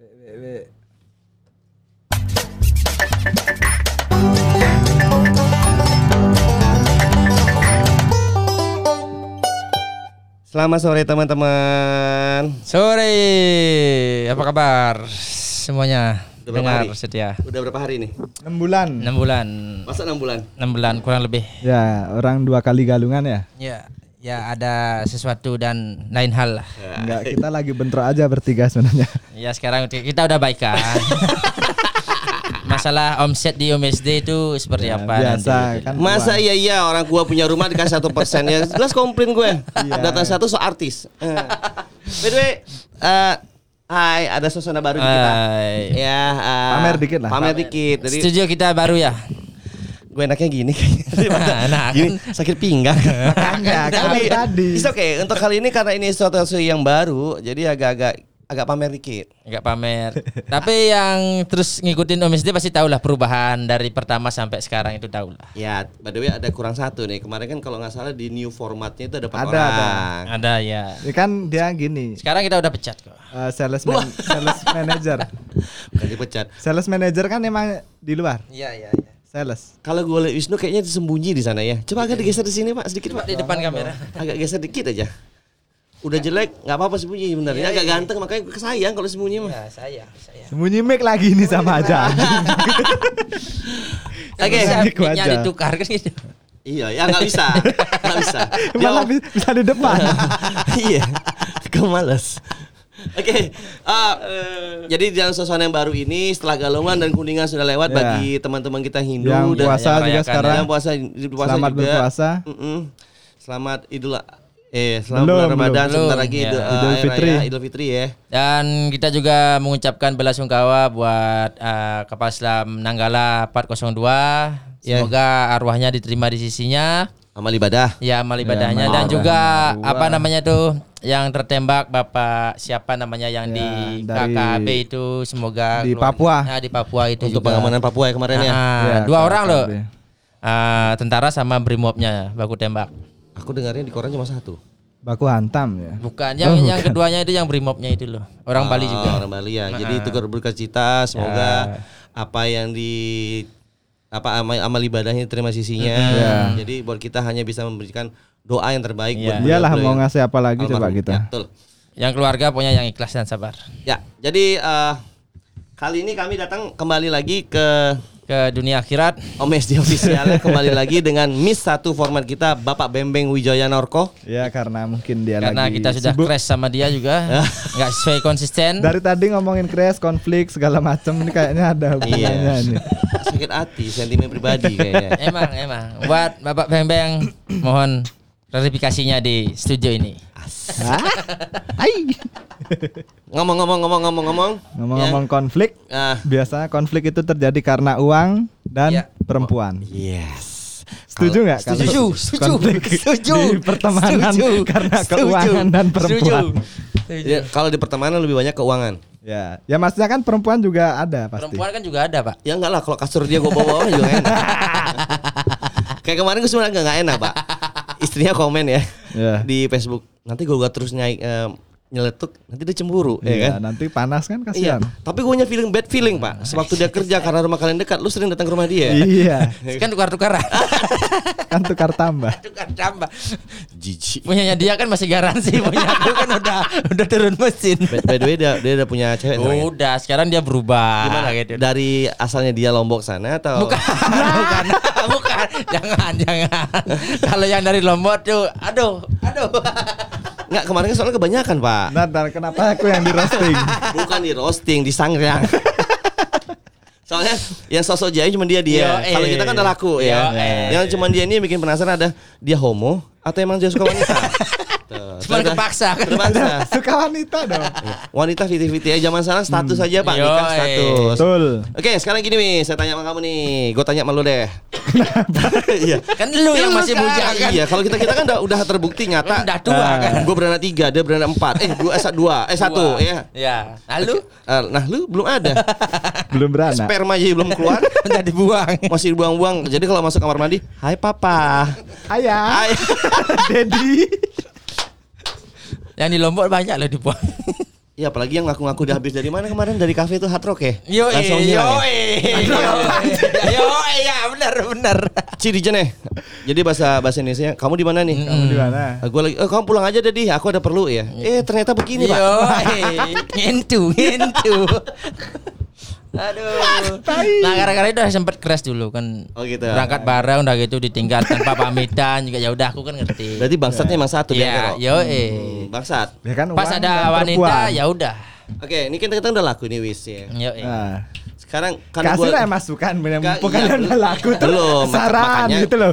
Selamat sore teman-teman. Sore, apa kabar semuanya? Udah berapa Dengar hari? setia. Udah berapa hari nih? 6 bulan. 6 bulan. Masa 6 bulan? 6 bulan kurang lebih. Ya, orang dua kali galungan ya. Ya, ya ada sesuatu dan lain hal lah. Enggak, kita lagi bentrok aja bertiga sebenarnya. Ya sekarang kita udah baikan. Masalah omset di OMSD itu seperti Ya, apa biasa nanti? kan. Masa iya iya orang gua punya rumah dikasih satu persen ya jelas komplain gue. Datang satu so artis. Eh. By the way, eh, Hai, ada suasana baru di kita. Ya, eh, Pamer dikit lah. Pamer dikit. Jadi Studio kita baru ya. Gue enaknya gini kayaknya. Enak. gini sakit pinggang. Makanya, kan Tapi tadi. it's okay. Untuk kali ini karena ini sesuatu yang baru, jadi agak-agak agak pamer dikit. Enggak pamer. Tapi yang terus ngikutin OMSD pasti tahu lah perubahan dari pertama sampai sekarang itu tahu lah. Ya, by the way ada kurang satu nih. Kemarin kan kalau nggak salah di new formatnya itu ada empat Ada, orang. Ada ya. Ya kan dia gini, Sekarang kita udah pecat kok. eh, sales man- sales manager. Bukan dipecat. Sales manager kan emang di luar. Iya iya iya. Sales. Kalau gue lihat Wisnu kayaknya disembunyi di sana ya. Coba agak digeser di sini pak, sedikit pak. Di depan kamera. Agak geser dikit aja. Udah jelek, nggak apa-apa sembunyi benernya. Agak ganteng makanya gue kesayang kalau sembunyi mah. Ya, saya, saya. Sembunyi mic lagi ini sama aja. Oke. Aja. ditukar kan gitu. Iya, ya nggak bisa, nggak bisa. Dia Malah bi- bisa di depan. iya, gue males. Oke, ah, jadi dalam suasana yang baru ini setelah galungan dan kuningan sudah lewat Ya. bagi teman-teman kita Hindu Yang dan puasa yang juga sekarang. yang puasa, puasa Selamat juga. berpuasa. Mm-mm. Selamat Idul eh selamat Belum, bulan Ramadan belum. sebentar lagi ya. Idul, eh, Idul Fitri. Raya Idul Fitri ya. Dan kita juga mengucapkan bela sungkawa buat uh, kapal selam Nanggala 402. Ya. Semoga arwahnya diterima di sisinya. Amal ibadah. Ya amal ibadahnya amal dan juga apa namanya tuh yang tertembak Bapak siapa namanya yang Ya, di KKB itu semoga Di keluar- Papua. Ya, di Papua itu Untuk juga. pengamanan Papua ya kemarin ya. Ah, Ya, dua KKB. orang loh. Ah, tentara sama brimobnya baku tembak. Aku dengarnya di koran cuma satu. Baku hantam ya. Bukan yang Oh, yang bukan. keduanya itu yang brimobnya itu loh. Orang Bali Oh, juga. Orang Bali ya. Jadi itu berbekas cita semoga apa yang di apa amal, amal ibadahnya terima sisinya. Ya. Jadi buat kita hanya bisa memberikan doa yang terbaik Iya. buat Iyalah mau ngasih apa lagi coba kita. Ya, betul. Yang keluarga punya yang ikhlas dan sabar. Ya, jadi eh, kali ini kami datang kembali lagi ke Ke dunia akhirat. OMSD official kembali lagi dengan Miss satu format kita Bapak Bembeng Wijaya Norko. Ya karena mungkin dia Karena lagi kita sudah sibuk. crash sama dia juga. nggak sesuai konsisten. Dari tadi ngomongin crash, konflik segala macam ini kayaknya ada hubungannya Iya. ini. Sakit hati, sentimen pribadi kayaknya. emang emang buat Bapak Beng-Beng mohon klarifikasinya di studio ini. Hah? Ai. Ngomong-ngomong ngomong-ngomong ngomong. Ngomong-ngomong konflik, Ah, biasanya konflik itu terjadi karena uang dan Ya. perempuan. yes. Setuju nggak? Setuju, setuju, konflik setuju, di pertemanan setuju, karena setuju, keuangan dan perempuan. setuju. Ya, kalau di pertemanan lebih banyak keuangan. Ya, ya maksudnya kan perempuan juga ada pasti. Perempuan kan juga ada pak. Ya enggak lah kalau kasur dia gue bawa juga enak. Kayak kemarin gue sebenarnya enggak enak, Pak. Istrinya komen ya Ya. di Facebook. Nanti gue terus nyai eh, nyeletuk, nanti dia cemburu, ya Iya, kan? nanti panas kan Iya, kasihan. tapi gue punya feeling bad feeling pak. Sewaktu dia kerja karena rumah kalian dekat, lu sering datang ke rumah dia. Iya, Kan tukar-tukaran. kan tukar tambah. tukar tambah. Jijik. Punyanya dia kan masih garansi, punya aku kan udah udah turun mesin. By, by the way dia, dia udah punya cewek ya? Udah, sekarang dia berubah. Gimana? gitu. Dari asalnya dia Lombok sana atau? Bukan, bukan, bukan. Jangan, jangan. Kalau yang dari Lombok tuh, aduh, aduh. Enggak, kemarin kan soalnya kebanyakan pak. Nah, ntar kenapa aku yang di roasting? Bukan di roasting, di sangriang. Soalnya yang sosok jaya cuma dia dia. Eh. Kalau kita kan udah laku ya. eh. Yang cuma dia ini yang bikin penasaran ada dia homo atau emang dia suka wanita? Cuman udah- kepaksa kan. Terpaksa. Suka wanita dong. Wanita fiti-fiti ya zaman sekarang status aja Pak, Yo, nikah status. Betul. Oke, sekarang gini nih, saya tanya sama kamu nih. Gue tanya sama lu deh. Iya. Kan lu yang masih kan? bujang kan. Iya, kalau kita kita kan udah, udah terbukti nyata. Udah tua Ah. kan. Gue beranak tiga, dia beranak empat. Eh, dua, eh, dua, eh satu, ya. Ya. Lalu Eh, nah, lu belum ada. Belum beranak. Sperma aja belum keluar. udah dibuang. Masih buang-buang. Jadi kalau masuk kamar mandi, "Hai papa." Ayah. Hai. Dedi. Yang di Lombok banyak loh dibuang. Iya apalagi yang ngaku-ngaku udah habis dari mana kemarin dari kafe itu hard rock ya? Yo Langsung yo hilang ya? yo ya benar benar. Ciri nih. Jadi bahasa bahasa Indonesia, kamu di mana nih? Kamu di mana? gue lagi, oh, kamu pulang aja deh, Di. aku ada perlu ya. Eh ternyata begini pak. Yo ngentu ngentu. Aduh. Nah gara-gara itu udah sempet keras dulu kan. Oh, gitu. Berangkat bareng udah gitu ditinggal tanpa pamitan juga ya udah aku kan ngerti. Berarti bangsatnya emang satu Iya, kok. yo Hmm, bangsat. Ya kan Pas ada wanita ya udah. Oke, ini kan kita udah laku nih wis ya. Yo Nah, Sekarang karena kasih lah masukan Nggak, bukan iya, udah laku tuh belum, saran makanya- gitu loh.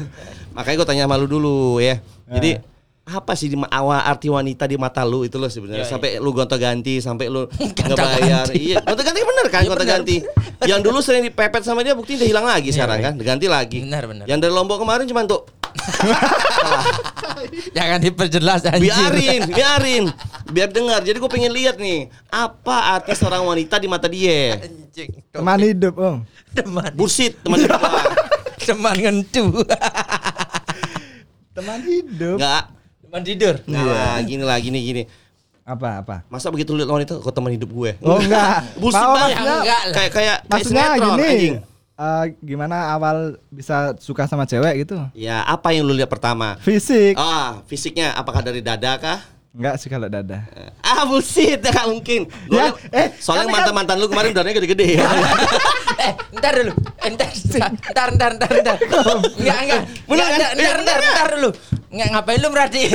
makanya gue tanya malu dulu ya. Jadi Eh. Apa sih di awal arti wanita di mata lu itu loh sebenarnya iya. sampai lu gonta-ganti sampai lu Gonta-ganti. ngebayar iya gonta-ganti bener kan Iya, gonta-ganti yang dulu sering dipepet sama dia bukti udah hilang lagi Iya, sekarang iya. kan diganti lagi Benar, benar. yang dari lombok kemarin cuma tuh Jangan diperjelas anjir. biarin biarin biar dengar jadi gue pengen lihat nih apa arti seorang wanita di mata dia Anjing. Teman hidup, Om. Teman. bullshit teman hidup. Teman ngentu. Teman hidup. nggak Teman tidur. nah gini lah gini gini Apa apa? masa begitu lihat wanita kok teman hidup gue Oh enggak. Mau banget Enggak lah. kayak kayak kayak Maksudnya sinetron, gini. anjing. eh, gimana awal bisa suka sama cewek gitu? Ya, apa yang lu lihat pertama? Fisik. Ah, fisiknya apakah dari dada kah? Enggak sih kalau dada. Ah, bullshit, nggak mungkin. Ya, Gua- eh, soalnya kan- mantan-mantan lu kemarin dadanya gede-gede. eh, ntar dulu. Entar, ntar, ntar, ntar, ntar. Enggak, enggak. Bener Enggak, kan? ntar, ntar, ntar dulu. Enggak ngapain lu merhatiin?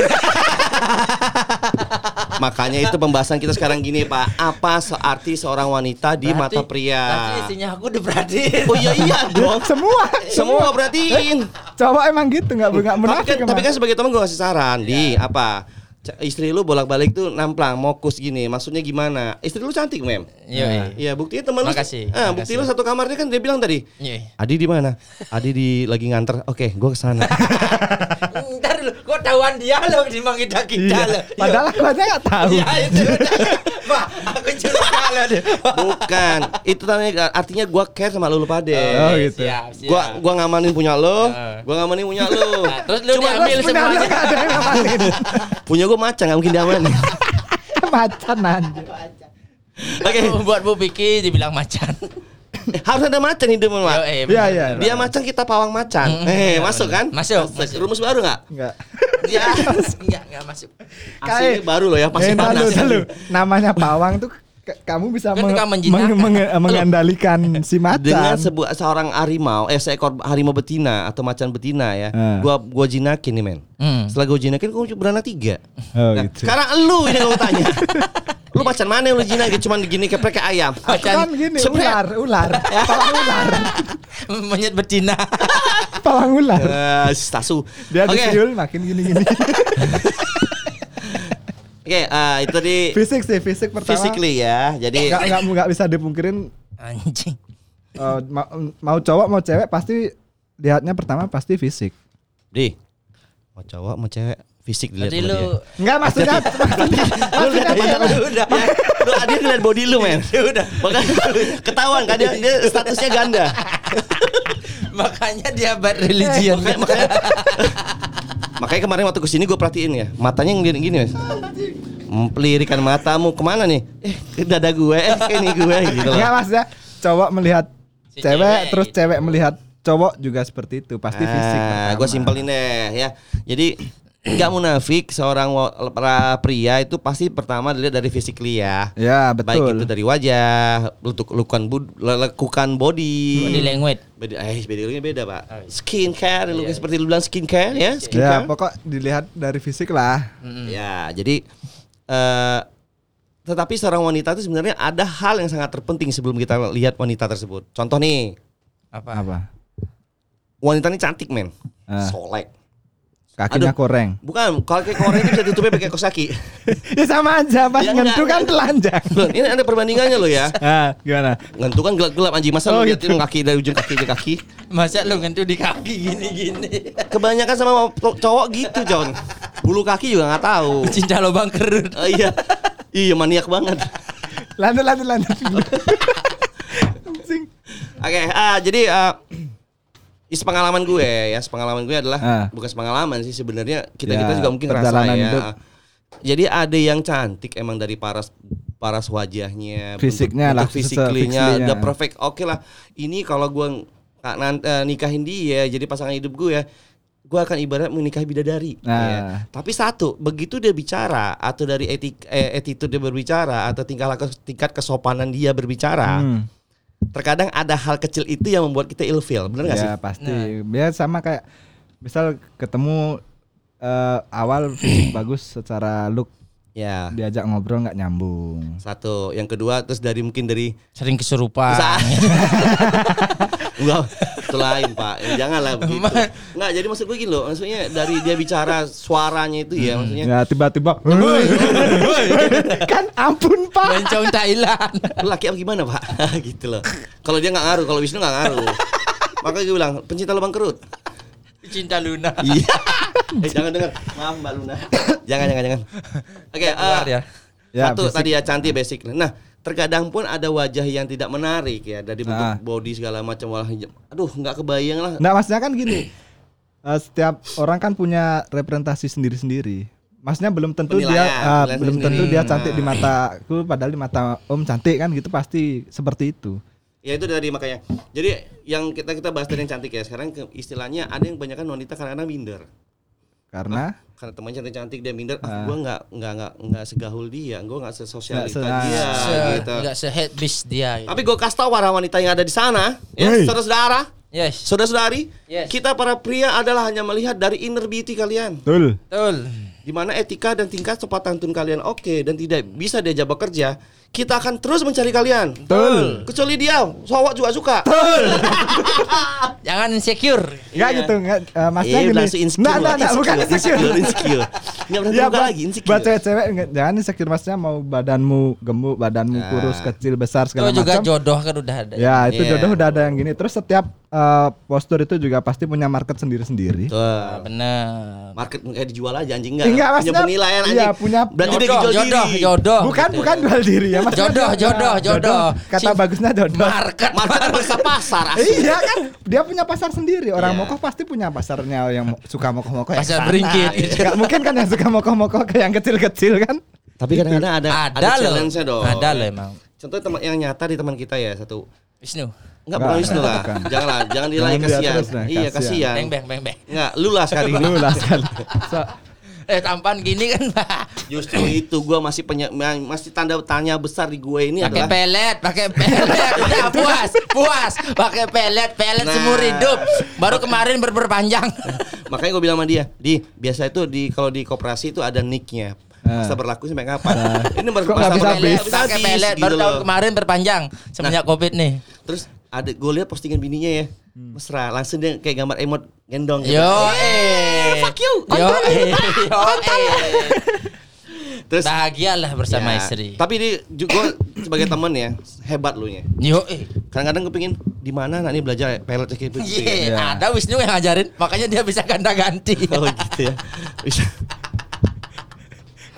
Makanya itu pembahasan kita sekarang gini, Pak. Apa searti seorang wanita di mata Berarti pria? istrinya aku diperhatiin. Oh iya iya dong. Semua. Semua perhatiin. Cowok emang gitu enggak enggak Tapi munafik kan, tapi kan sebagai teman gue kasih saran di apa? Istri lu bolak-balik tuh namplang, mokus gini. Maksudnya gimana? Istri lu cantik, Mem. Iya. Iya, buktinya teman lu. Makasih, Ah, bukti lu satu kamar dia kan dia bilang tadi. Iya. Adi di mana? Adi di lagi nganter. Oke, gua ke sana. Ntar dulu, kok tahuan dia lo di kita kita Iya. lo. Padahal aku aja enggak tahu. Iya itu. Wah, aku curiga lo deh. Bukan. Itu namanya artinya gua care sama lu lu pade. Oh, gitu. Siap, siap. Gua gua ngamanin punya lo, gua ngamanin punya lo. Nah, terus lu Cuma diambil lu semuanya. nggak ada yang ngamanin. punya gua macan nggak mungkin diamanin. Macan anjir. Oke. Buat Bu Piki dibilang macan. Harus ada macan hidup eh, Iya, iya. Dia macan kita pawang macan. Mm, Eh, masuk kan? Masuk, masuk. Rumus baru nggak? Enggak. Dia Enggak, enggak masuk. asli baru loh ya, masih eh, panas. lalu, Namanya pawang tuh kamu bisa Kan meng- meng- meng- mengendalikan si macan. Dengan sebuah seorang harimau, eh seekor harimau betina atau macan betina ya, Hmm. gua gua jinakin nih men. Hmm. Setelah gua jinakin, gua beranak tiga. Oh, Nah, gitu. Sekarang lu ini gua tanya. lu macan mana lu jinakin? Cuman gini keprek kayak ayam. Aku kan gini Sepret. ular, ular, pawang ular, Monyet betina. pawang ular. Eh, stasu. Dia Oke, disiul makin gini-gini. oke, eh, itu tadi fisik sih, fisik pertama. physically ya. Jadi Nggak, nggak, nggak bisa dipungkirin Anjing. eh, ma- mau cowok mau cewek pasti lihatnya pertama pasti fisik. di mau cowok mau cewek fisik dilihat sama lu. Enggak maksudnya maksudnya, Lu lihat apa? lu udah. Ya, lu dia ngeliat body lu men. Udah. Makanya ketahuan kan dia, dia statusnya ganda. makanya dia bad religion. Makanya, makanya, makanya kemarin waktu ke sini gue perhatiin ya matanya ngelirik gini mas. Pelirikan matamu ke mana nih? Eh ke dada gue, eh ke ini gue gitu loh. Enggak maksudnya cowok melihat Si cewek, cewek terus gitu. cewek melihat cowok juga seperti itu, pasti fisik. Ah, pertama. gue simpelin deh ya. Jadi nggak munafik seorang pra- pria itu pasti pertama dilihat dari physically ya. Ya, Baik betul. itu dari wajah, untuk lekukan lekukan body. Body language. Beda, eh beda beda pak. Oh, iya. Skincare, lu Iya, seperti lu bilang skincare ya, Ya, skincare. pokok dilihat dari fisik lah. Ya, jadi eh tetapi seorang wanita itu sebenarnya ada hal yang sangat terpenting sebelum kita lihat wanita tersebut. Contoh nih, Apa? Apa? wanita ini cantik men, Ah. solek. Kakinya Aduh. koreng. Bukan, kayak koreng itu bisa ditutupnya pakai kos kaki. ya sama aja, pas Ya, ngentu enggak. kan telanjang. Loh, ini ada perbandingannya loh ya. Ah, gimana? Ngentu kan gelap-gelap anjing masa Oh, lu gitu. liatin kaki dari ujung kaki ke kaki. Masa lu ngentu di kaki gini-gini. Kebanyakan sama cowok gitu, John. Bulu kaki juga nggak tahu. Cinta lubang kerut. Oh, iya. Iya maniak banget. Lanjut, lanjut, lanjut. Oke, ah jadi ah, is pengalaman gue ya, pengalaman gue adalah Ah. bukan pengalaman sih sebenarnya kita Ya, kita juga mungkin perjalanan ya. hidup. Jadi ada yang cantik emang dari paras paras wajahnya, Fisiknya lah, bentuk fisiklinya. udah perfect. Oke lah, ini kalau gua nggak eh, nikahin dia, jadi pasangan hidup gue ya, gue akan ibarat menikahi bidadari. Nah. ya. Tapi satu, begitu dia bicara atau dari etik, eh, attitude dia berbicara atau tingkah laku tingkat kesopanan dia berbicara, Hmm. Terkadang ada hal kecil itu yang membuat kita ilfeel, bener gak sih? Ya pasti. Biar sama kayak misal ketemu eh, awal fisik bagus secara look Ya. diajak ngobrol nggak nyambung. Satu, yang kedua terus dari mungkin dari Sering kesurupan. Enggak, itu lain pak. Ya, janganlah begitu. Enggak, jadi maksud gue gini loh. Maksudnya dari dia bicara suaranya itu ya, maksudnya. Ya tiba-tiba kan ampun pak. Bencong Thailand. Lu laki apa gimana pak? gitu loh. Kalau dia nggak ngaruh, kalau Wisnu nggak ngaruh. Makanya gue bilang pencinta lubang kerut. Cinta Luna. Iya. eh, jangan dengar. Maaf Mbak Luna. jangan jangan jangan. Oke, Keluar eh, ya. Ya, satu basic. tadi ya cantik basic. Nah, terkadang pun ada wajah yang tidak menarik ya dari bentuk Ah. body segala macam walah. Aduh, nggak kebayang lah. Nah maksudnya kan gini. eh, setiap orang kan punya representasi sendiri-sendiri. Maksudnya belum tentu dia penilaian belum tentu sendiri. dia cantik Nah. di mataku padahal di mata Om cantik kan gitu pasti seperti itu. Ya itu dari makanya. Jadi yang kita kita bahas dari yang cantik ya. Sekarang istilahnya ada yang kebanyakan wanita kadang-kadang minder. Karena Karena temannya cantik-cantik dia minder. Ah, Ah. gua nggak nggak nggak nggak segahul dia. Gua nggak sesosialita Nggak se- dia Se, gitu. Enggak sehead bis dia. gitu. Tapi gue kasih tahu para wanita yang ada di sana, ya, Hey. saudara-saudara, Yes. saudara-saudari, Yes. kita para pria adalah hanya melihat dari inner beauty kalian. betul. Betul. Di mana etika dan tingkat sopan santun kalian oke dan tidak bisa diajak bekerja, kita akan terus mencari kalian. Betul. Kecuali dia, cowok juga suka. Jangan insecure. Enggak Iya. gitu, enggak eh, maksudnya Iya, gini. langsung insecure. Nah, nah, nah, bukan insecure. insecure, insecure. Nggak pernah Iya, terbuka buat, lagi, insecure. buat cewek-cewek enggak, jangan insecure maksudnya mau badanmu gemuk, badanmu Nah. kurus, kecil, besar Itu segala juga macam. jodoh kan udah ada. Ya, itu Iya. jodoh udah ada yang gini. Terus setiap eh, postur itu juga pasti punya market sendiri-sendiri. Tuh. Ah, Benar. Market kayak dijual aja anjing enggak. Enggak, punya penilaian anjing. iya, punya- Berarti dia jodoh, dijual jodoh, diri. jodoh. Bukan, gitu. bukan jual diri ya, maksudnya Jodoh, dia- jodoh, jodoh. Kata Si- bagusnya jodoh. Market. Market bangsa pasar asli. iya kan, dia punya pasar sendiri. Orang Iya. mokoh pasti punya pasarnya yang suka mokoh-mokoh. Pasar beringkit. Nggak mungkin kan yang suka mokoh-mokoh ke yang kecil-kecil kan? Tapi kadang-kadang ada Ada, ada, challenge-nya dong. Ada loh emang. Contoh teman yang nyata di teman kita ya satu. Wisnu. Enggak Enggak, bukan Wisnu lah. bukan. Janganlah, jangan dia kasihan. lah, Iya, kasihan. Beng beng beng beng. Enggak, lu lah sekali ini. Lu lah sekali. So- Eh tampan gini kan Pak. Justru itu gua masih penya, masih tanda tanya besar di gue ini Pakai adalah pelet, pakai pelet. Udah puas, puas. Pakai pelet, pelet Nah. seumur hidup. Baru kemarin berperpanjang. makanya gue bilang sama dia, di biasa itu di kalau di koperasi itu ada nicknya. Nah. Masa berlaku sampai kapan? Ini baru masa bisa berlaku, habis? pelet gitu baru tahun loh. kemarin berpanjang semenjak Covid nih. Terus ada gue lihat postingan bininya ya. Mesra, langsung dia kayak gambar emot gendong gitu. Yo eh. fuck you, Yo kontol eh. Yo eh. Terus Bahagialah bersama Ya, istri. Tapi dia juga sebagai teman ya, hebat lu nya. Yo eh. Kadang-kadang gue pengen di mana anak ini belajar pelet kayak gitu ya. Iya, Iya. ada Wisnu yang ngajarin, makanya dia bisa ganda-ganti. Oh gitu ya. Bisa.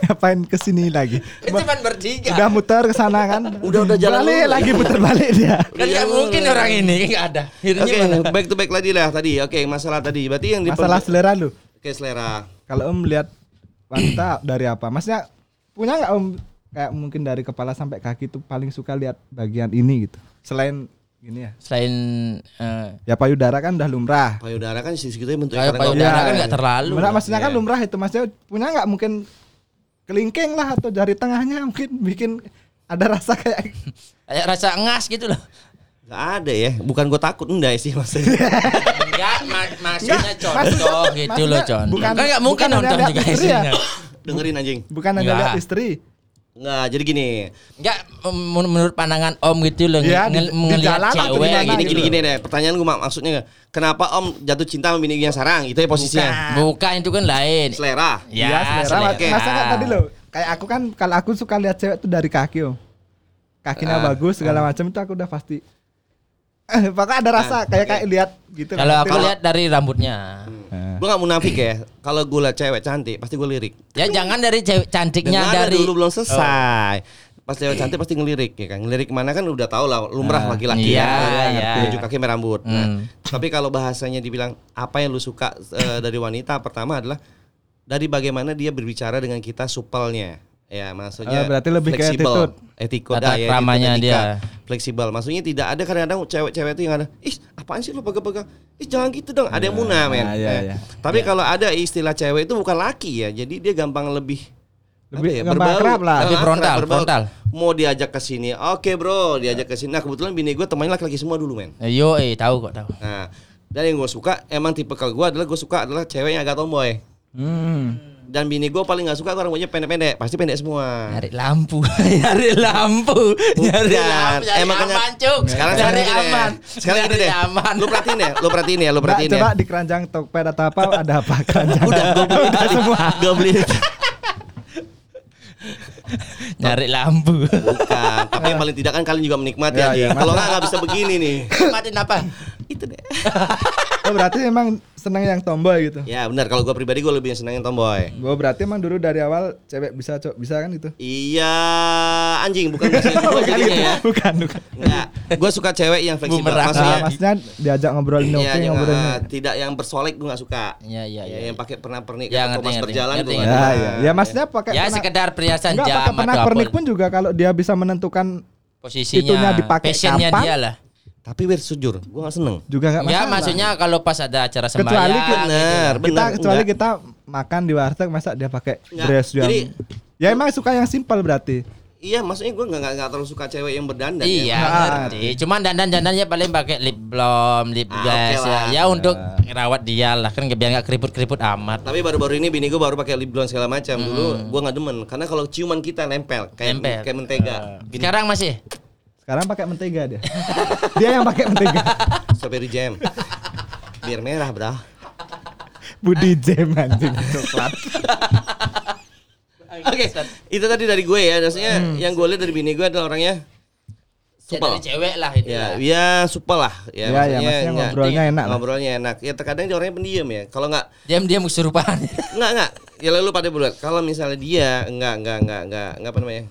Ngapain ke sini lagi? Itu cuma bertiga. Udah muter ke sana kan? Udah- udah jalan balik dulu. lagi muter balik dia. Kan nggak mungkin orang ini nggak ada. Oke, mana? back to back lagi lah tadi. Oke, masalah tadi. Berarti yang di Masalah selera lu. Oke, selera. Kalau Om lihat wanita dari apa? Maksudnya punya nggak Om kayak mungkin dari kepala sampai kaki tuh paling suka lihat bagian ini gitu. Selain gini ya. Selain eh, Ya payudara kan udah lumrah. Payudara kan segitu bentuknya kayak kadang payudara kan iya. nggak terlalu. Benar, maksudnya kan Iya. lumrah itu maksudnya punya nggak mungkin kelingking lah atau jari tengahnya mungkin bikin ada rasa kayak Kayak rasa ngas gitu loh. Gak ada ya. Bukan gue takut enggak sih maksudnya. Enggak, ma- maksudnya contoh maksudnya- gitu loh, contoh. bukan- kan nggak mungkin nonton juga istri ya. isinya. Dengerin anjing. bukan hanya Nggak. lihat istri. Enggak, jadi gini. Enggak men- menurut pandangan Om gitu loh Iya, nge- di- nge- di ngelihat cewek di mana gini gitu. gini loh. gini deh. Pertanyaan gue maksudnya kenapa Om jatuh cinta sama bini yang sarang? Itu ya posisinya. Bukan itu kan lain. Selera. Ya, Iya, selera. selera. Masa nggak tadi loh? Kayak aku kan kalau aku suka lihat cewek tuh dari kaki om. Kakinya Ah, bagus segala macam itu aku udah pasti. Eh, pokoknya ada rasa Ah, kayak kayak lihat gitu. Kalau aku Tapi- lihat dari rambutnya. Gue gak munafik ya. Kalau gue liat cewek cantik, pasti gue lirik. Ya jangan dari cewek cantiknya Dengar dari dulu belum selesai. Pas cewek cantik pasti ngelirik ya kan. Ngelirik mana kan udah tau lah lumrah Ah, laki-laki iya, ya. iya. Baju kaki sama rambut. Nah, Hmm. tapi kalau bahasanya dibilang apa yang lu suka eh, dari wanita pertama adalah dari bagaimana dia berbicara dengan kita supelnya. Ya, maksudnya Oh, berarti lebih ke fleksibel. attitude. Attitude, ah, ya, attitude, dia. Fleksibel. Maksudnya tidak ada kadang-kadang cewek-cewek itu yang ada, "Ih, apaan sih lu pegang-pegang? Ih, jangan gitu dong." Ada yang munah, men. ah, iya, Eh, iya. Tapi kalau ada istilah cewek itu bukan laki ya. Jadi dia gampang lebih Lebih ya, gampang akrab lah. Lebih frontal, akrab, berbau. frontal. Mau diajak ke sini, oke bro, diajak ke sini. Nah kebetulan bini gue temannya laki-laki semua dulu men. Eh, Yo, eh tahu kok tahu. Nah dan yang gue suka, emang tipe kalau gue adalah gue suka adalah cewek yang agak tomboy. Hmm. Dan bini gue paling nggak suka kalau rambutnya pendek-pendek, pasti pendek semua. Nyari lampu, nyari lampu, nyari lampu, nyari Emang aman cuk. Sekarang nyari aman, Sekarang gini Nyari deh. aman. Lu perhatiin ya, lu perhatiin ya, lu Mbak, perhatiin ya. coba di keranjang Tokped atau apa ada apa keranjang? Udah, gue beli tadi. Gue beli. nyari lampu. Bukan, tapi yang paling tidak kan kalian juga menikmati Ya, aja. ya, Kalau nggak nggak bisa begini nih. Matiin apa? Itu deh. Oh, berarti emang senang yang tomboy gitu. Ya benar, kalau gue pribadi gue lebih senengin tomboy. Gue berarti emang dulu dari awal cewek bisa cok bisa kan gitu. Iya, anjing bukan gue bukan, jadinya ya. bukan, bukan. Enggak, gue suka cewek yang fleksibel. Bumerang. Maksudnya, Nah, maksudnya diajak ngobrolin oke ya, yang, ngobrolin. uh, tidak yang bersolek gue nggak suka. Iya, iya, Ya, iya. yang pakai pernah pernik Ya, atau ngerti. berjalan gue ngerti. Ya, nggak ya, ya maksudnya pakai Ya sekedar perhiasan enggak jam pakai atau pernak-pernik apa. pun juga kalau dia bisa menentukan posisinya, itunya dipakai passionnya kapan? dia lah. Tapi wir sejur, gue nggak seneng. juga nggak Ya masalah. maksudnya kalau pas ada acara sembahyang Kecuali gitu. Bener, kita bener. kecuali enggak. kita makan di warteg masa dia pakai Enggak. dress yang Jadi- ya emang suka yang simpel berarti Iya, maksudnya gue nggak nggak terlalu suka cewek yang berdandan. Iya, ya. Ngerti. Cuman dandan-dandannya paling pakai lip balm, lip Ah, gloss oke ya. lah. Ya untuk rawat dia lah kan biar nggak keriput-keriput amat. Tapi baru-baru ini bini gue baru pakai lip gloss segala macam. Dulu gue nggak demen, karena kalau ciuman kita nempel kayak Nempel. kayak mentega. Gini, Sekarang masih sekarang pakai mentega dia dia yang pakai mentega strawberry jam. Biar merah, bro. Budi Jam anjing coklat Oke, itu tadi dari gue ya. Maksudnya yang gue lihat dari bini gue adalah orangnya ya, supel. dari cewek lah itu. Ya, lah. ya supel lah. Ya, Ya, ya, maksudnya nggak- ngobrolnya enak. Ngobrolnya enak. Ya terkadang dia orangnya pendiam ya. Kalau nggak Diam-diam kesurupan. Enggak, enggak. Ya lalu pada bulat. Kalau misalnya dia enggak enggak enggak enggak enggak apa namanya?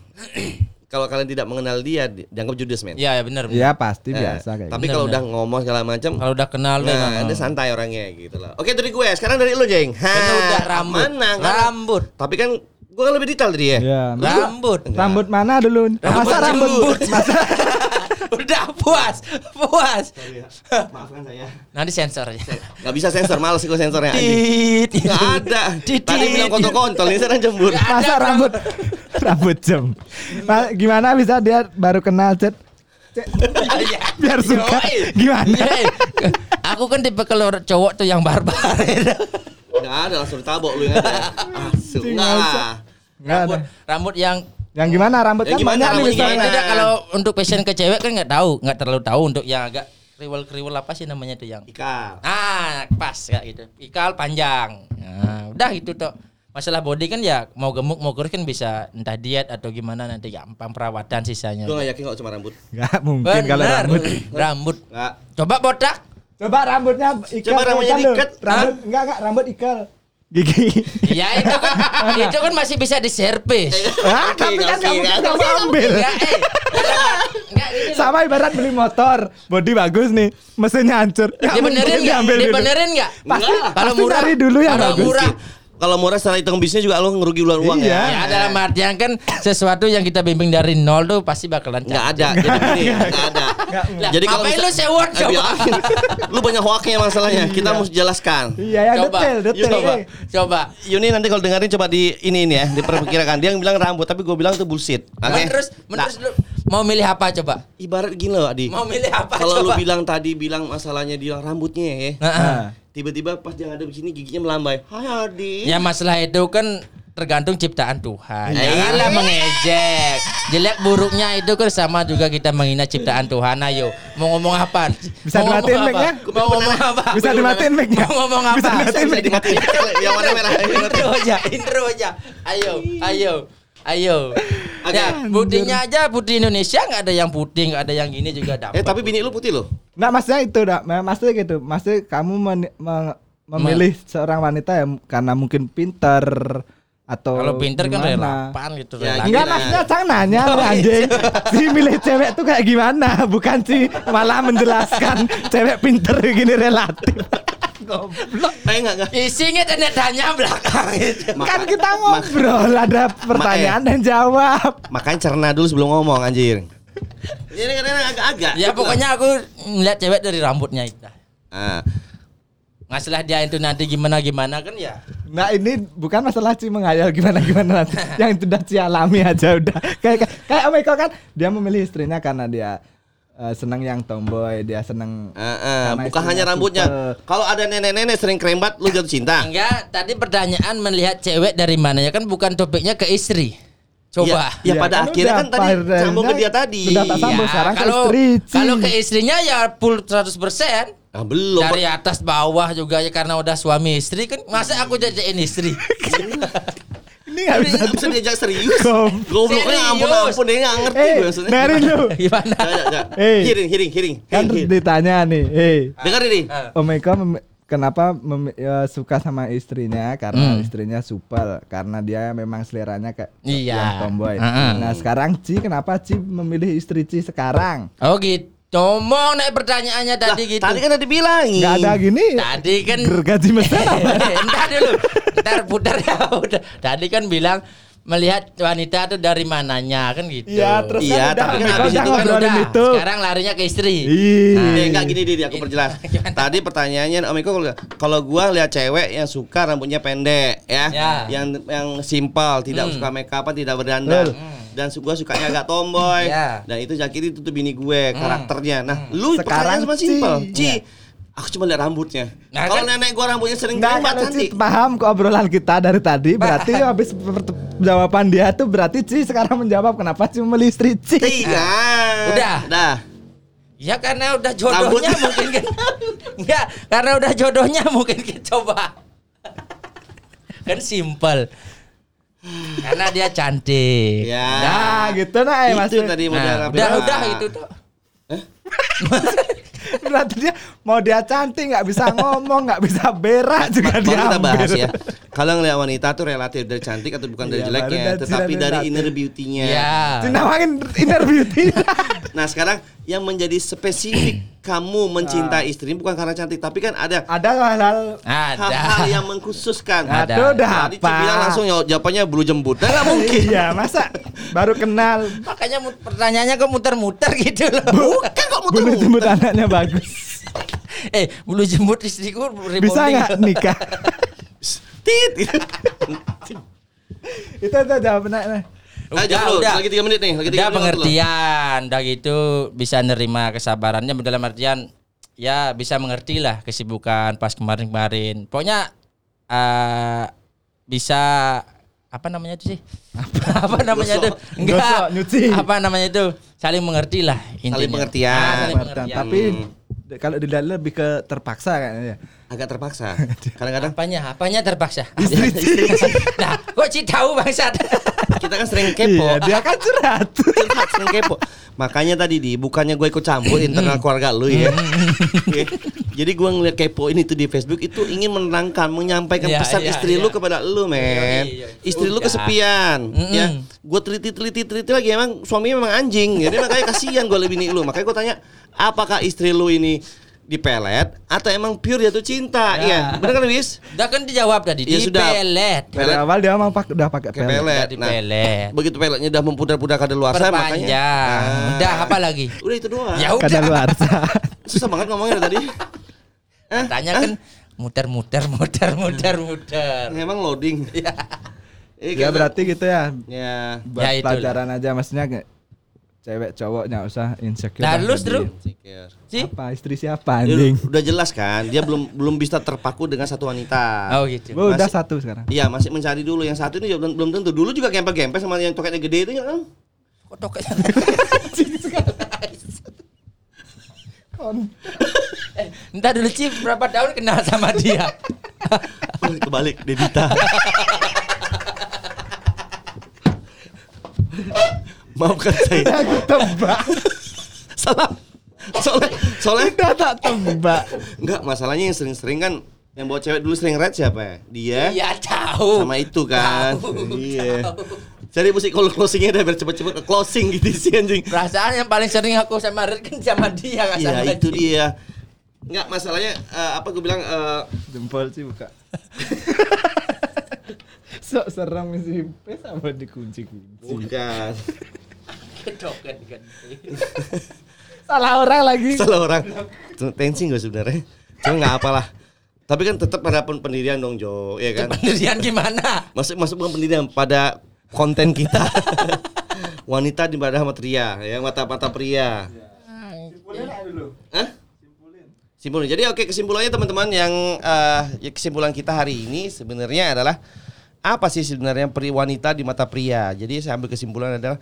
Kalau kalian tidak mengenal dia di- dianggap judes men. Iya, ya benar. ya pasti Eh, biasa kayak tapi gitu. kalau udah ngomong segala macam Kalau udah kenal deh. Nah, dia santai orangnya gitu loh. Oke dari gue, sekarang dari lu, Jeng. Ha, Kan udah rambut. Mana? Nggak- Rambut. Tapi kan gue kan lebih detail tadi ya. ya Rambut. rambut mana dulu masa rambut jembut. Udah puas, puas. Maafkan saya. Nanti sensor ya. Gak bisa sensor, males gue sensornya. Tit. Nggak ada. Tit. Tadi bilang kontol-kontol, ini sekarang jembur. masa rambut rambut jam Ma- gimana bisa dia baru kenal cet Cek, biar suka gimana Yoi. Aku kan tipe kalau cowok tuh yang barbar. Enggak ada langsung ditabok lu ingat ya. Ah, enggak nggak lah. Nggak rambut, rambut yang yang gimana rambut Ya kan gimana, banyak nih rambut misalnya gimana? tidak kalau untuk passion ke cewek kan nggak tahu, nggak terlalu tahu untuk yang agak kriwel-kriwel apa sih namanya tuh yang Ikal. Ah, pas kayak gitu. Ikal panjang. Nah, udah itu toh. Masalah body kan ya mau gemuk mau kurus kan bisa entah diet atau gimana nanti gampang perawatan sisanya. Gue gak yakin kalau cuma rambut. nggak mungkin kalau Bener. rambut Rambut. Enggak. Coba botak. coba rambutnya ikal Coba rambutnya diikat. rambut enggak enggak rambut ikal gigi Ya itu kan itu kan masih bisa diservis. ah, tapi kan kamu nggak mau ambil Enggak, eh. Enggak gitu. sama ibarat beli motor body bagus nih mesinnya hancur Nggak Dibenerin dulu. Dibenerin enggak? Pasti- Kalau murah cari dulu yang kalau bagus. murah Kalau murah secara hitung bisnis juga lo ngerugi ulang uang Iya. ya. Ya dalam artian kan sesuatu yang kita bimbing dari nol tuh pasti bakalan Enggak ada. Jadi gini, enggak ada. Jadi kalau lu sewot coba? lu banyak hoaknya masalahnya. Kita mesti jelaskan. iya ya Coba. detail detail Coba. Coba. Yuni nanti kalau dengerin coba di ini ini ya, diperkirakan. Dia yang bilang rambut, tapi gue bilang itu bullshit. Oke. Nah, terus Nah, terus lu mau milih apa coba? ibarat gini loh, Adi. Mau milih apa Kalau lu bilang tadi bilang masalahnya dia rambutnya ya. Heeh. Tiba-tiba pas dia ada di sini giginya melambai. Hai Adi. Ya masalah itu kan tergantung ciptaan Tuhan. Eh. Janganlah mengejek. Jelek buruknya itu kan sama juga kita menghina ciptaan Tuhan. Ayo, mau ngomong apa? Bisa mau dimatiin ngomong mic-nya? apa? Mau ngomong apa? bisa dimatiin mic-nya Mau ngomong apa? bisa dimatiin dimatiin. Yang warna merah. intro aja, intro aja. Ayo, ayo, ayo. Ya, putihnya aja putih Indonesia nggak ada yang putih, nggak ada yang ini juga dapat. Eh tapi bini lu putih loh. Nggak maksudnya itu dah, maksudnya gitu. Maksudnya kamu men- me- memilih seorang wanita yang karena mungkin pinter atau kalau pinter kan gimana. relapan gitu. Ya, relapan. Enggak maksudnya Cang nanya Oh, iya. anjing Si milih cewek tuh kayak gimana Bukan sih malah menjelaskan Cewek pinter gini relatif Goblok. Eh enggak enggak. Isinya tanda tanya belakang itu. Maka- kan kita mak- ngobrol ada pertanyaan dan jawab. Makanya cerna dulu sebelum ngomong anjir. Ini kan agak-agak. Ya pokoknya aku ngeliat cewek dari rambutnya itu. Ah, Masalah dia itu nanti gimana gimana kan ya. Nah ini bukan masalah Ci menghayal gimana gimana nanti. Yang itu udah Ci alami aja udah. Kayak kayak, kayak Om Eko kan dia memilih istrinya karena dia eh, senang yang tomboy, dia senang ah, ah. Karena bukan hanya rambutnya. Kalau ada nenek-nenek sering krembat, lu jatuh cinta. Enggak, tadi pertanyaan melihat cewek dari mananya kan bukan topiknya ke istri. Coba. Ya, ya Iya, pada kan akhirnya kan tadi sambung ke dia tadi. sudah tak sambung. Ya, sekarang ke kalau istri, kalau ke istrinya ya full 100% Ah, belum. dari atas bawah juga ya karena udah suami istri kan masa aku jadiin istri ini nggak Ini bisa. nggak bisa diajak serius. Goblok. Gobloknya ampun ampun dia nggak ngerti Eh, gue maksudnya. Mary lu. gimana. Eh. Hiring, hiring, hiring. Kan Hiring, hiring. ditanya nih, eh Dengar ini. Om Eko mem- kenapa mem- ya, suka sama istrinya karena Hmm. istrinya supel karena dia memang seleranya kayak Iya. yang tomboy. Heeh. Nah sekarang Ci kenapa Ci memilih istri Ci sekarang? oh gitu ngomong naik pertanyaannya Lah, tadi gitu Tadi kan udah dibilangin. Nggak ada gini. tadi kan Gergaji mesin apa? Entar dulu Ntar putar ya udah Tadi kan bilang Melihat wanita tuh dari mananya kan gitu Iya terus Iya, kan udah tapi kan habis udah itu kan udah itu. Sekarang larinya ke istri Ih. Eh, enggak gini Didi, aku perjelas. Tadi pertanyaannya Om Eko kalau- kalau gua lihat cewek yang suka rambutnya pendek ya, Ya. yang yang simpel, tidak Hmm. suka make up, tidak berdandan. Betul. Dan gua sukanya agak tomboy. Ya. Dan itu Zakiri itu tuh bini gue Hmm. karakternya. Nah, lu Sekarang cuma Ci. simpel. Ci, Ya. aku cuma lihat rambutnya. Nah, kalau kan- nenek gua rambutnya sering cantik. Ci paham ke obrolan kita dari tadi Berarti habis jawaban dia tuh Berarti Ci sekarang menjawab Kenapa Ci memilih istri Ci Tiga. Udah. Dah. Ya karena udah jodohnya Rambut. mungkin kan Enggak Karena udah jodohnya mungkin kita coba Kan simpel Karena dia cantik Ya. Nah gitu nah eh, itu maksudnya. tadi model Nah, udah udah itu tuh Berarti dia mau dia cantik nggak bisa ngomong nggak bisa berak juga dia kita bahas ya. Kalau ngeliat wanita tuh relatif dari cantik atau bukan dari Iya, jeleknya, dari tetapi relatif. dari inner beauty-nya. Ya Cina makin inner beauty. Nah sekarang yang menjadi spesifik kamu mencintai istri bukan karena cantik, tapi kan ada Ada hal-hal yang mengkhususkan. Ada. Aduh udah Tadi apa? Ci bilang langsung jawab- jawabannya bulu jembut. Nah, mungkin. Iya masa baru kenal Makanya pertanyaannya kok muter-muter gitu loh Bukan kok bulu muter jembut anaknya bagus. Eh bulu jembut istriku Bisa nggak nikah? Tit. itu itu jawabannya. Nah, jawab dulu. Lagi 3 menit nih, lagi 3 udah menit. pengertian. Udah gitu bisa nerima kesabarannya. Dalam artian ya bisa mengerti lah kesibukan pas kemarin-kemarin. Pokoknya eh bisa apa namanya itu sih? Apa, namanya itu? Enggak. Apa namanya itu? Saling mengerti lah intinya. Saling pengertian. Ah, saling Pengertian. Tapi Hmm. kalau dilihat lebih ke terpaksa kayaknya. Ya. Agak terpaksa. Kadang-kadang apanya apanya terpaksa nah kok sih tahu bangsat kita kan sering kepo. Iya, dia kan curhat. curhat sering kepo. Makanya tadi di bukannya gue ikut campur internal keluarga lu ya. Jadi gue ngeliat kepo ini tuh di Facebook itu ingin menerangkan, menyampaikan Iya, pesan iya, istri iya. lu kepada lu, men. Iya, iya. Istri lu kesepian, Mm-mm. ya. Gue teliti teliti teliti lagi emang suaminya memang anjing. Jadi makanya kasihan gue lebih nih lu. Makanya gue tanya, apakah istri lu ini dipelet atau emang pure jatuh cinta? Iya. Ya. Benar kan, Wis? udah kan dijawab tadi Ya di sudah. pelet Dari awal dia mau pak udah pakai pelet. pelet. Udah dipelet. begitu peletnya udah mempudar-pudar kada luar sana makanya. perpanjang Ah. udah apa lagi Udah itu doang. ya Kada udah luar. Susah banget ngomongnya dari tadi. Hah? tanya kan muter-muter muter-muter muter Emang loading. ya Eh, ya berarti gitu ya. Ya. Buat Ya, pelajaran aja maksudnya cewek cowok nggak usah insecure. Nah, lu, jadi. Drew? Insecure. sih Apa istri siapa Ya, anjing? udah jelas kan, dia belum belum bisa terpaku dengan satu wanita. oh gitu Gua udah Masih- satu sekarang. Iya masih mencari dulu yang satu ini belum, belum tentu. Dulu juga gempes-gempes sama yang toketnya gede itu ya kan? kok toketnya eh, entah dulu Cip berapa tahun kenal sama dia Kebalik, Dedita. Maafkan saya. Aku tebak. Salah. Soalnya, soalnya Udah tak tebak. enggak masalahnya yang sering-sering kan yang bawa cewek dulu sering red siapa ya? Dia iya tahu sama itu kan. Tahu, iya. tahu. Cari musik kalau closingnya udah biar cepet-cepet ke closing gitu sih anjing. perasaan yang paling sering aku sama Red kan sama dia nggak Iya sama itu dia. Enggak masalahnya eh, apa gue bilang eh, Jempol sih buka. Sok serem sih. Pes apa dikunci-kunci. bukan Kan. Salah orang lagi. salah orang. Tensi gue sebenarnya. Cuma nggak apalah. Tapi kan tetap pada pen- pendirian dong Jo, ya kan? Pendirian gimana? Masuk masuk bukan pendirian pada konten kita. Wanita di pada mata pria, ya mata-mata pria. Hah? Simpulin. Jadi oke kesimpulannya teman-teman yang eh, ya kesimpulan kita hari ini sebenarnya adalah apa sih sebenarnya pri wanita di mata pria. Jadi saya ambil kesimpulan adalah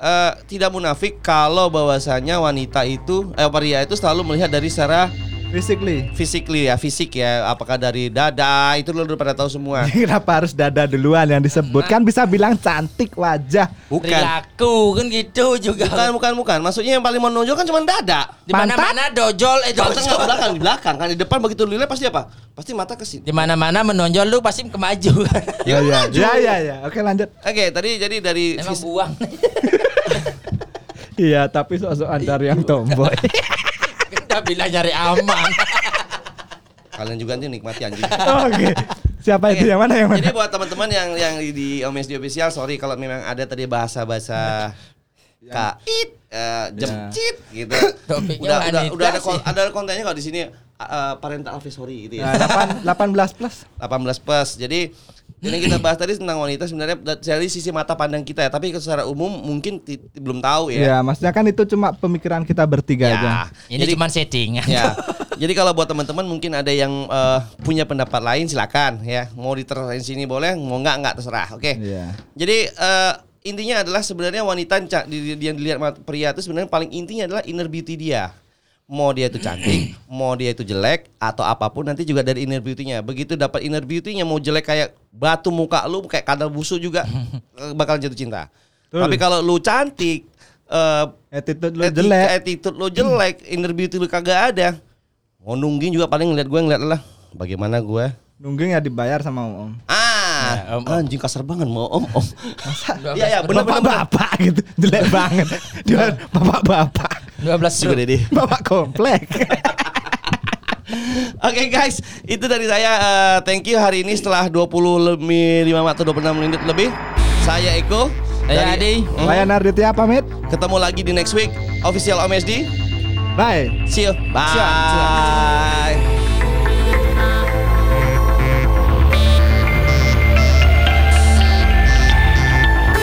eh, tidak munafik kalau bahwasanya wanita itu eh pria itu selalu melihat dari secara Physically. physically ya, fisik ya, apakah dari dada itu lo udah pada tahu semua. Kenapa harus dada duluan yang disebut? Kan bisa bilang cantik wajah. Bukan. Perilaku kan gitu juga. Bukan, bukan, bukan. Maksudnya yang paling menonjol kan cuma dada. Di mana-mana dojol eh Di dojol. belakang, di belakang kan di depan begitu lu lihat pasti apa? Pasti mata ke sini. Di mana-mana menonjol lu pasti kemaju. Ya, ya, maju. ya, ya, ya. Oke lanjut. Oke, tadi jadi dari Emang buang. Iya, tapi sok-sokan cari yang tomboy. Kita bilang nyari aman. kalian juga nanti nikmati anjing. Oke. Siapa itu yang mana yang mana? Jadi buat teman-teman yang yang di OMSD official, sorry kalau memang ada tadi bahasa-bahasa kait, eh, jemcit gitu. Topiknya udah udah udah ada sih. kon- ada kontennya kalau di sini eh, parental advisory gitu ya. Nah, 8, 18 plus. 18 plus. Jadi ini kita bahas tadi tentang wanita sebenarnya dari sisi mata pandang kita ya, tapi secara umum mungkin belum tahu Ya, ya. maksudnya kan itu cuma pemikiran kita bertiga Ya. aja. Ini Jadi- cuma settingan. Ya. Jadi kalau buat teman-teman mungkin ada yang eh, punya pendapat lain silakan ya. Mau diteruskan sini boleh, mau enggak enggak terserah. Oke. Iya. Jadi eh, intinya adalah sebenarnya wanita yang dilihat pria itu sebenarnya paling intinya adalah inner beauty dia. Mau dia itu cantik, mau dia itu jelek atau apa pun nanti juga dari inner beauty-nya. Begitu dapat inner beauty-nya mau jelek kayak batu muka lu kayak kadal busuk juga eh, bakal jatuh cinta. Betul. Tapi kalau lu cantik eh Attitude lu jelek. attitude lu jelek, inner beauty lu kagak ada. Mau nungging juga paling ngeliat gue ngeliat lah bagaimana gue. Nungging ya dibayar sama om. Ah, Ya, om, om. anjing kasar banget mau om om. Iya ya belas benar benar benar. Bapak-bapak gitu, jelek banget. Dia bapak-bapak. 12 Juga. Dedi. Bapak komplek. Oke guys, itu dari saya. eh, thank you hari ini setelah 25 atau 26 menit lebih. Saya Eko. Saya Adi. Hmm, Saya Narditya pamit. Ketemu lagi di next week official OMSD. Bye. See you. Bye. Siap, siap.